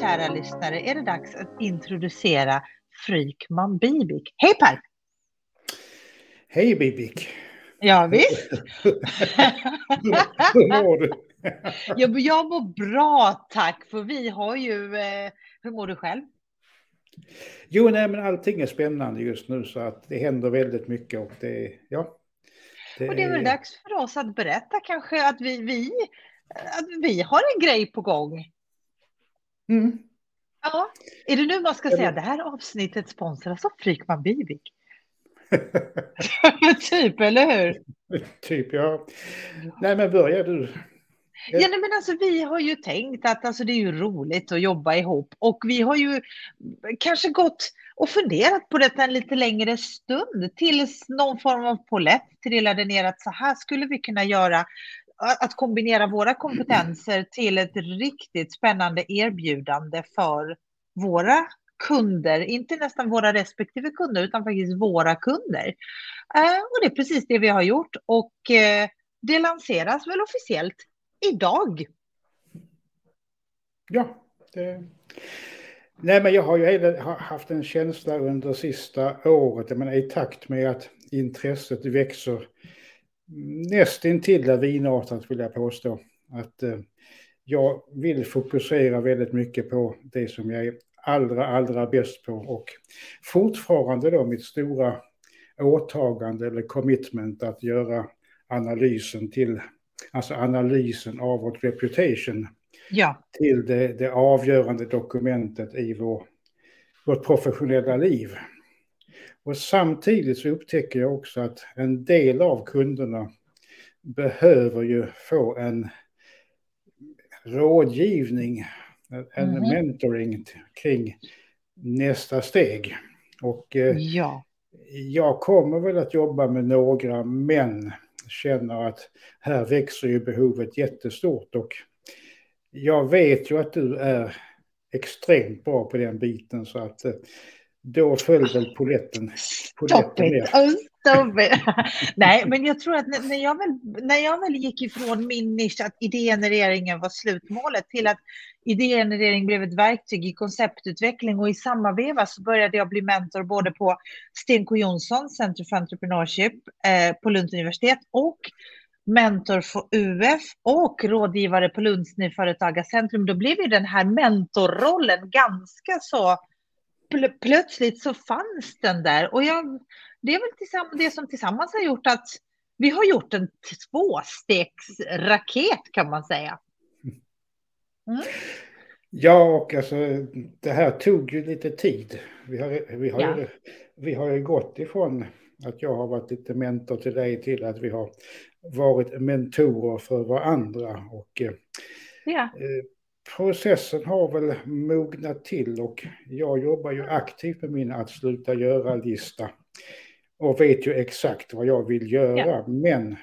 kära lyssnare är det dags att introducera Frykman Bibik. Hej Per! Hej Bibik! Ja, visst. Hur mår du? jag, jag mår bra tack, för vi har ju... Eh, hur mår du själv? Jo, nej, men allting är spännande just nu så att det händer väldigt mycket och det, ja. Det och det är väl dags för oss att berätta kanske att vi, vi, att vi har en grej på gång. Mm. Ja, är det nu man ska säga det här avsnittet sponsras av Frykman Bibik? typ, eller hur? typ, ja. Nej, men börja du. Ja, nej, men alltså, vi har ju tänkt att alltså, det är ju roligt att jobba ihop och vi har ju kanske gått och funderat på detta en lite längre stund tills någon form av polett trillade ner att så här skulle vi kunna göra att kombinera våra kompetenser till ett riktigt spännande erbjudande för våra kunder, inte nästan våra respektive kunder, utan faktiskt våra kunder. Eh, och det är precis det vi har gjort och eh, det lanseras väl officiellt idag. Ja, det... Nej, men jag har ju haft en känsla under sista året, men i takt med att intresset växer nästintill lavinartat vill jag påstå. Att eh, jag vill fokusera väldigt mycket på det som jag är allra, allra bäst på och fortfarande då mitt stora åtagande eller commitment att göra analysen till, alltså analysen av vårt reputation ja. till det, det avgörande dokumentet i vår, vårt professionella liv. Och samtidigt så upptäcker jag också att en del av kunderna behöver ju få en rådgivning, en mm. mentoring kring nästa steg. Och eh, ja. jag kommer väl att jobba med några, men känner att här växer ju behovet jättestort. Och jag vet ju att du är extremt bra på den biten så att eh, då föll väl poletten ner. Nej, men jag tror att när jag, väl, när jag väl gick ifrån min nisch att idégenereringen var slutmålet till att idégenerering blev ett verktyg i konceptutveckling och i samma veva så började jag bli mentor både på Sten K Jonsson Center for Entrepreneurship eh, på Lunds universitet och mentor för UF och rådgivare på Lunds Nyföretagarcentrum. Då blev ju den här mentorrollen ganska så pl plötsligt så fanns den där. Och jag, det är väl det som tillsammans har gjort att vi har gjort en tvåstegsraket kan man säga. Mm. Ja, och alltså det här tog ju lite tid. Vi har, vi har, ja. ju, vi har ju gått ifrån att jag har varit lite mentor till dig till att vi har varit mentorer för varandra. Och, ja. eh, processen har väl mognat till och jag jobbar ju aktivt med min att sluta göra-lista och vet ju exakt vad jag vill göra. Ja. Men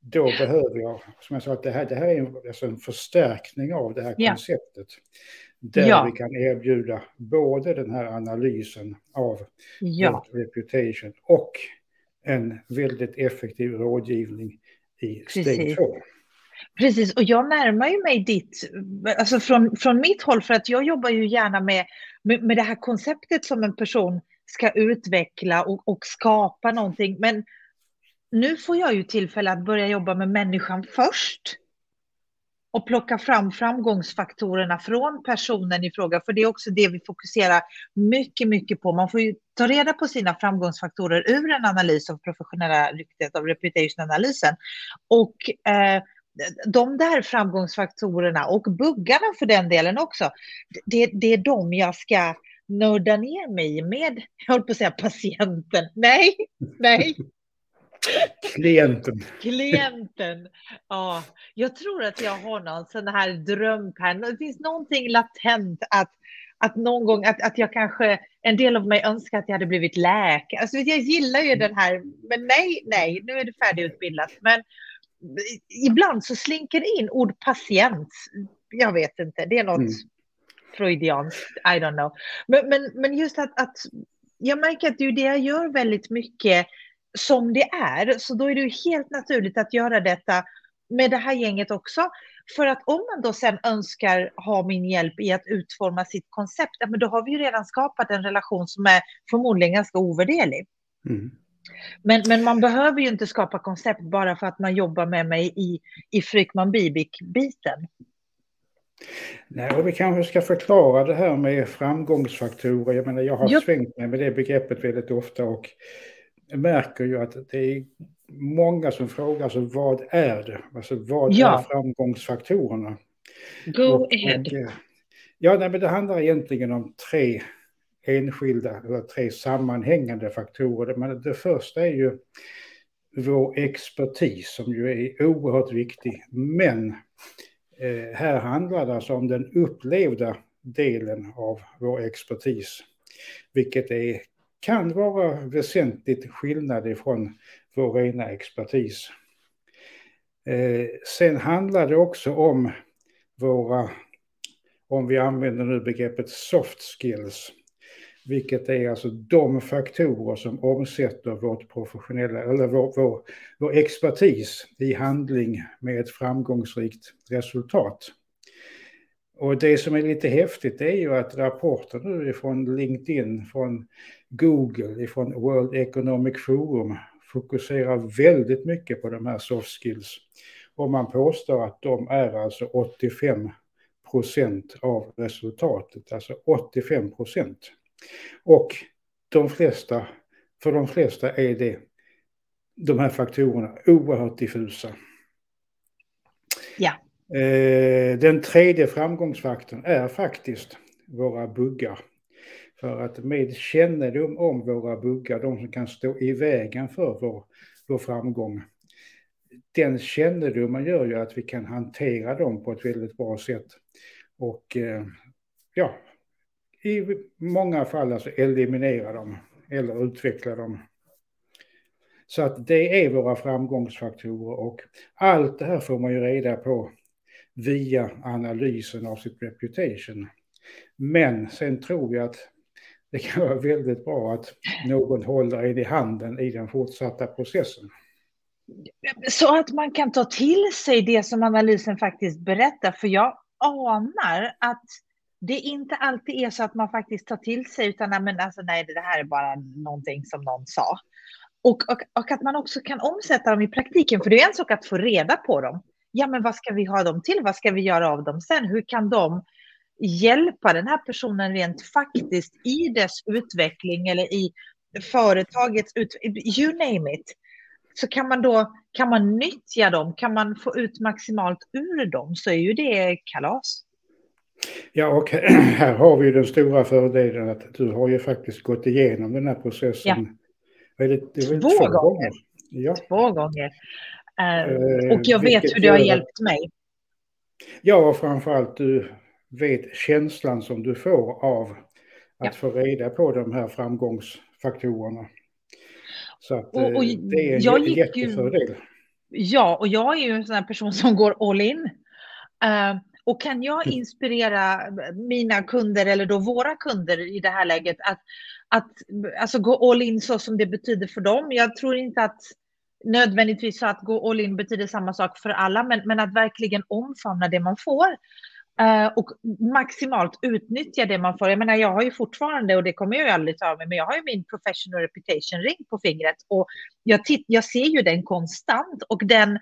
då ja. behöver jag, som jag sa, att det här, det här är en, alltså en förstärkning av det här ja. konceptet. Där vi kan erbjuda både den här analysen av ja. reputation och en väldigt effektiv rådgivning i steg två. Precis, och jag närmar ju mig ditt, alltså från, från mitt håll, för att jag jobbar ju gärna med, med, med det här konceptet som en person ska utveckla och, och skapa någonting. Men nu får jag ju tillfälle att börja jobba med människan först och plocka fram framgångsfaktorerna från personen i fråga, för det är också det vi fokuserar mycket, mycket på. Man får ju ta reda på sina framgångsfaktorer ur en analys av professionella ryktet, av reputation-analysen. Och eh, de där framgångsfaktorerna och buggarna för den delen också, det, det är de jag ska nörda ner mig med, jag håller på att säga patienten, nej, nej. Klienten. Klienten. Ja, jag tror att jag har någon sån här drömpenna. Det finns någonting latent att, att någon gång, att, att jag kanske, en del av mig önskar att jag hade blivit läkare. Alltså, jag gillar ju den här, men nej, nej, nu är det färdigutbildat. Men ibland så slinker in ord patient. Jag vet inte, det är något mm. freudianskt, I don't know. Men, men, men just att, att jag märker att det är det jag gör väldigt mycket som det är, så då är det ju helt naturligt att göra detta med det här gänget också. För att om man då sen önskar ha min hjälp i att utforma sitt koncept, men då har vi ju redan skapat en relation som är förmodligen ganska ovärderlig. Mm. Men, men man behöver ju inte skapa koncept bara för att man jobbar med mig i, i Frykman Bibik-biten. Nej, och vi kanske ska förklara det här med framgångsfaktorer. Jag menar, jag har jo. svängt mig med det begreppet väldigt ofta och märker ju att det är många som frågar alltså, vad är det? Alltså vad ja. är framgångsfaktorerna? Go och, ahead. Och, eh, ja, nej, men det handlar egentligen om tre enskilda eller tre sammanhängande faktorer. Men det första är ju vår expertis som ju är oerhört viktig. Men eh, här handlar det alltså om den upplevda delen av vår expertis. Vilket är, kan vara väsentligt skillnad ifrån vår rena expertis. Eh, sen handlar det också om våra, om vi använder nu begreppet soft skills, vilket är alltså de faktorer som omsätter vårt professionella, eller vår, vår, vår expertis i handling med ett framgångsrikt resultat. Och det som är lite häftigt är ju att rapporter nu från LinkedIn, från Google, från World Economic Forum fokuserar väldigt mycket på de här soft skills. Och man påstår att de är alltså 85 procent av resultatet, alltså 85 procent. Och de flesta, för de flesta är det de här faktorerna oerhört diffusa. Ja. Eh, den tredje framgångsfaktorn är faktiskt våra buggar. För att med kännedom om våra buggar, de som kan stå i vägen för vår, vår framgång, den kännedomen gör ju att vi kan hantera dem på ett väldigt bra sätt. Och eh, ja, i många fall alltså eliminera dem eller utveckla dem. Så att det är våra framgångsfaktorer och allt det här får man ju reda på via analysen av sitt reputation. Men sen tror jag att det kan vara väldigt bra att någon håller en i handen i den fortsatta processen. Så att man kan ta till sig det som analysen faktiskt berättar, för jag anar att det inte alltid är så att man faktiskt tar till sig, utan men alltså, nej, det här är bara någonting som någon sa. Och, och, och, att man också kan omsätta dem i praktiken, för det är en sak att få reda på dem. Ja, men vad ska vi ha dem till? Vad ska vi göra av dem sen? Hur kan de hjälpa den här personen rent faktiskt i dess utveckling eller i företagets utveckling, you name it. Så kan man då, kan man nyttja dem, kan man få ut maximalt ur dem så är ju det kalas. Ja, och här har vi den stora fördelen att du har ju faktiskt gått igenom den här processen. Ja. Det, det två, gånger. gånger. Ja. Två gånger. Uh, och jag vet hur det har hjälpt mig. Ja, och framförallt du vet känslan som du får av att ja. få reda på de här framgångsfaktorerna. Så att, och, och eh, det är en jag jättefördel. Ju, ja, och jag är ju en sån här person som går all in. Uh, och kan jag mm. inspirera mina kunder eller då våra kunder i det här läget att, att alltså gå all in så som det betyder för dem. Jag tror inte att nödvändigtvis så att gå all in betyder samma sak för alla, men, men att verkligen omfamna det man får. Uh, och maximalt utnyttja det man får. Jag menar, jag har ju fortfarande, och det kommer jag ju aldrig ta med, men jag har ju min professional reputation ring på fingret och jag, jag ser ju den konstant och den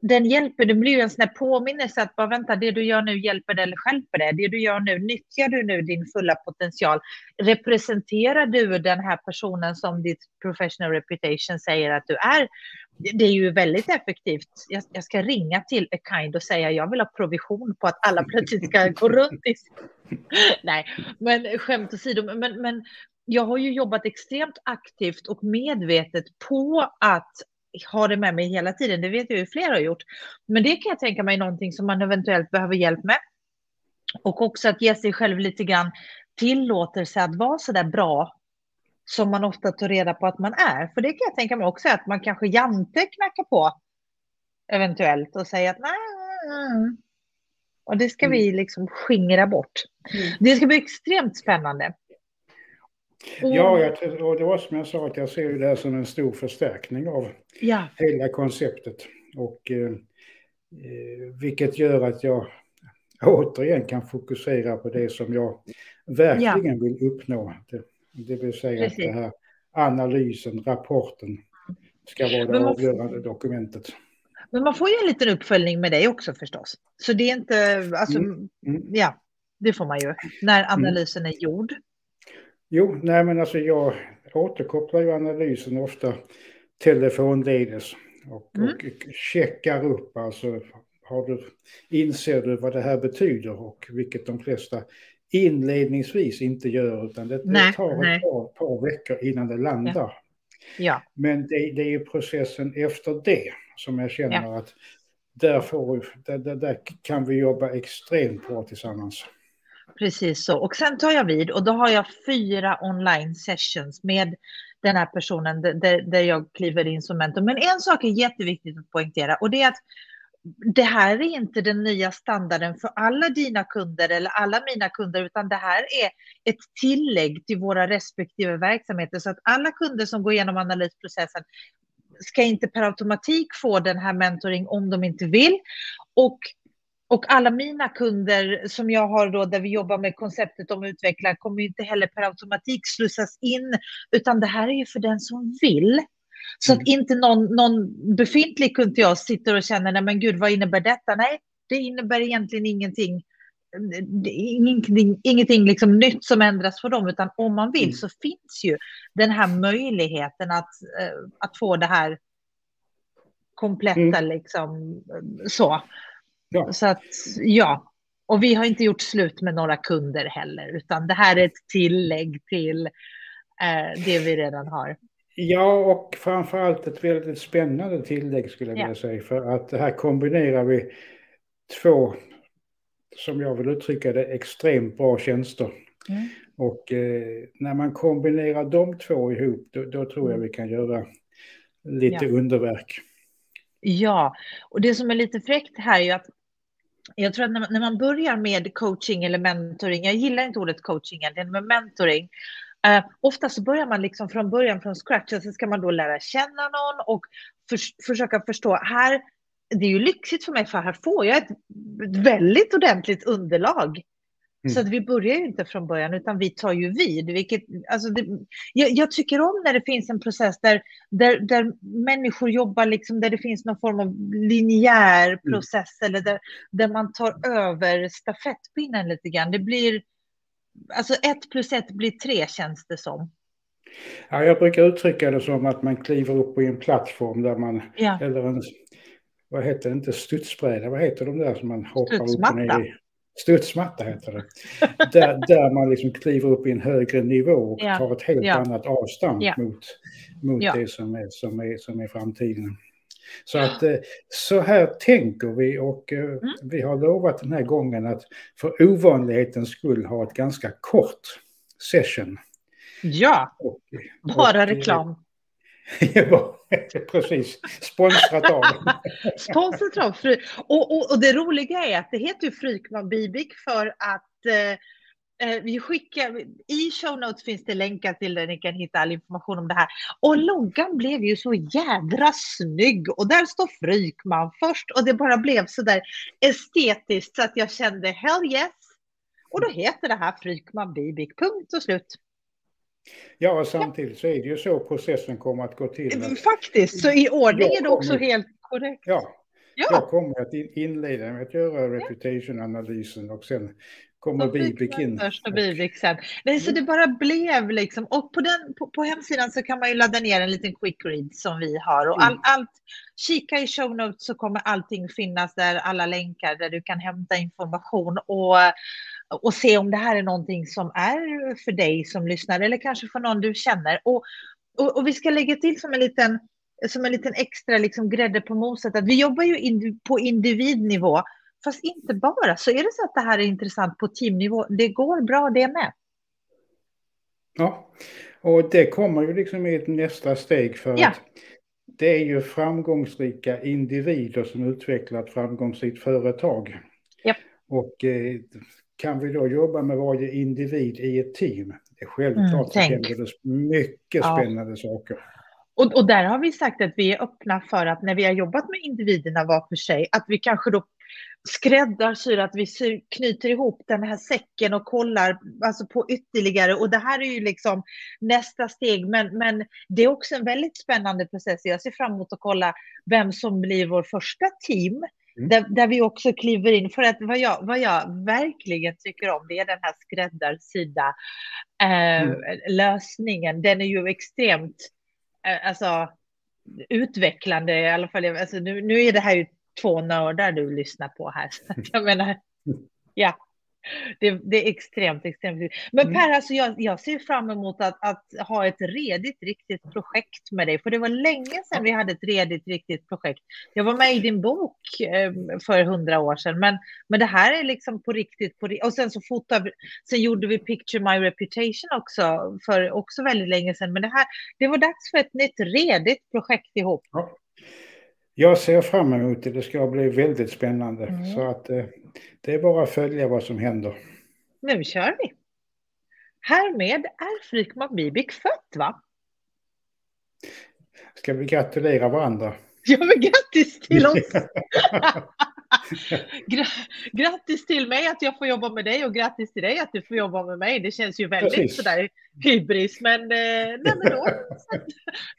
den hjälper, det blir ju en sån här påminnelse att bara vänta, det du gör nu hjälper det eller skälper det? Det du gör nu, nyttjar du nu din fulla potential? Representerar du den här personen som ditt professional reputation säger att du är? Det är ju väldigt effektivt. Jag, jag ska ringa till A Kind och säga jag vill ha provision på att alla plötsligt ska gå runt i... Nej, men skämt åsido, men, men jag har ju jobbat extremt aktivt och medvetet på att har det med mig hela tiden. Det vet jag ju flera har gjort. Men det kan jag tänka mig någonting som man eventuellt behöver hjälp med. Och också att ge sig själv lite grann tillåtelse att vara så där bra som man ofta tar reda på att man är. För det kan jag tänka mig också att man kanske jante knackar på eventuellt och säger att nej. Och det ska vi mm. liksom skingra bort. Mm. Det ska bli extremt spännande. Ja, jag, och det var som jag sa att jag ser det här som en stor förstärkning av ja. hela konceptet. Och eh, Eh, vilket gör att jag återigen kan fokusera på det som jag verkligen ja. vill uppnå. Det, det vill säga Precis. att det här analysen, rapporten ska vara det avgörande dokumentet. Men man får ju en liten uppföljning med dig också förstås. Så det är inte, alltså, mm. Mm. ja, det får man ju när mm. analysen är gjord. Jo, nej men alltså jag återkopplar ju analysen ofta telefonledes och, mm. och checkar upp alltså har du, inser du vad det här betyder och vilket de flesta inledningsvis inte gör utan det, nej, det tar ett par, par, veckor innan det landar. Ja. ja. Men det, det, är processen efter det som jag känner ja. att där, får, där, där, där kan vi jobba extremt bra tillsammans. Precis så. Och sen tar jag vid och då har jag fyra online sessions med den här personen där, där jag kliver in som mentor. Men en sak är jätteviktigt att poängtera och det är att det här är inte den nya standarden för alla dina kunder eller alla mina kunder, utan det här är ett tillägg till våra respektive verksamheter. Så att alla kunder som går igenom analysprocessen ska inte per automatik få den här mentoring om de inte vill. Och och alla mina kunder som jag har då där vi jobbar med konceptet om utveckla kommer inte heller per automatik slussas in, utan det här är ju för den som vill. Så mm. att inte någon, någon befintlig kund till oss sitter och känner, nej men gud, vad innebär detta? Nej, det innebär egentligen ingenting. Ingenting, ingenting liksom nytt som ändras för dem, utan om man vill mm. så finns ju den här möjligheten att, eh, att få det här kompletta, mm. liksom så. Ja. Så att, ja. Och vi har inte gjort slut med några kunder heller, utan det här är ett tillägg till eh, det vi redan har. Ja, och framförallt ett väldigt spännande tillägg skulle jag ja. vilja säga. För att här kombinerar vi två, som jag vill uttrycka det, extremt bra tjänster. Mm. Och eh, när man kombinerar de två ihop, då, då tror jag mm. vi kan göra lite ja. underverk. Ja, och det som är lite fräckt här är ju att jag tror att när man börjar med coaching eller mentoring, jag gillar inte ordet coaching egentligen, men mentoring, Uh, ofta så börjar man liksom från början från scratch och så ska man då lära känna någon och för, försöka förstå. Här, det är ju lyxigt för mig för här får jag ett väldigt ordentligt underlag. Mm. Så att vi börjar ju inte från början utan vi tar ju vid. Vilket, alltså det, jag, jag, tycker om när det finns en process där, där, där människor jobbar, liksom, där det finns någon form av linjär mm. process mm. eller där, där man tar över stafettpinnen lite grann. Det blir alltså ett plus ett blir tre känns det som. Ja, jag brukar uttrycka det som att man kliver upp på en plattform där man, ja. eller en, vad heter det, inte studsbräda, vad heter de där som man hoppar upp och ner i? Studsmatta heter det. där, där man liksom kliver upp i en högre nivå och ja. tar ett helt ja. annat avstamp mot, mot det som är, som, är, som är framtiden. Så att eh, så här tänker vi och eh, mm. vi har lovat den här gången att för ovanlighetens skull ha ett ganska kort session. Ja, och, bara och, reklam. ja, precis. Sponsrat av. Sponsrat av. Och, och, och det roliga är att det heter ju Frykman Bibik för att eh, eh, vi skickar, I show notes finns det länkar till där ni kan hitta all information om det här. Och loggan blev ju så jädra snygg och där står Frykman först och det bara blev så där estetiskt så att jag kände hell yes. Och då heter det här Frykman Bibik, punkt och slut. Ja, och samtidigt så är det ju så processen kommer att gå till. Faktiskt, så i ordning är det också helt korrekt. Ja, ja. jag kommer att inleda med att göra reputation-analysen och sen kommer Bibik in. Först och Bibik sen. Nej, så det bara blev liksom. Och på, den, på, på, hemsidan så kan man ju ladda ner en liten quick read som vi har. Och all, mm. allt, kika i show notes så kommer allting finnas där, alla länkar där du kan hämta information och, och se om det här är någonting som är för dig som lyssnar eller kanske för någon du känner. Och, och, och vi ska lägga till som en liten som en liten extra liksom grädde på moset att vi jobbar ju in, på individnivå Fast inte bara. Så är det så att det här är intressant på teamnivå, det går bra det med. Ja, och det kommer ju liksom i ett nästa steg för ja. att det är ju framgångsrika individer som utvecklar ett framgångsrikt företag. Ja. Och eh, kan vi då jobba med varje individ i ett team, det är självklart mm, händer det mycket spännande ja. saker. Och, och där har vi sagt att vi är öppna för att när vi har jobbat med individerna var för sig, att vi kanske då skräddarsyr, att vi knyter ihop den här säcken och kollar alltså på ytterligare. Och det här är ju liksom nästa steg, men, men det är också en väldigt spännande process. Jag ser fram emot att kolla vem som blir vår första team. Mm. Där, där, vi också kliver in, för att vad jag, vad jag verkligen tycker om det är den här skräddarsydda eh, mm. lösningen. Den är ju extremt Eh, alltså, utvecklande i alla fall. Alltså, nu, nu är det här ju två nördar du lyssnar på här. Jag menar, ja. Det, det, är extremt, extremt. Men mm. Per, alltså jag, jag ser fram emot att, att, ha ett redigt, riktigt projekt med dig. För det var länge sedan vi hade ett redigt, riktigt projekt. Jag var med i din bok eh, för hundra år sedan, men, men det här är liksom på riktigt. På, och sen så fotade sen gjorde vi Picture My Reputation också, för också väldigt länge sedan. Men det här, det var dags för ett nytt redigt projekt ihop. Ja. Jag ser fram emot det. Det ska bli väldigt spännande. Mm. Så att eh, det är bara att följa vad som händer. Nu kör vi. Härmed är Frykman Bibik fött, va? Ska vi gratulera varandra? Ja, men grattis till oss! grattis till mig att jag får jobba med dig och grattis till dig att du får jobba med mig. Det känns ju väldigt Precis. sådär hybris, men, eh, nej, men då,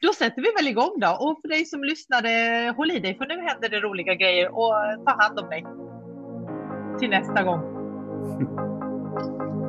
då sätter vi väl igång då. Och för dig som lyssnade, håll i dig för nu händer det roliga grejer och ta hand om dig. Till nästa gång.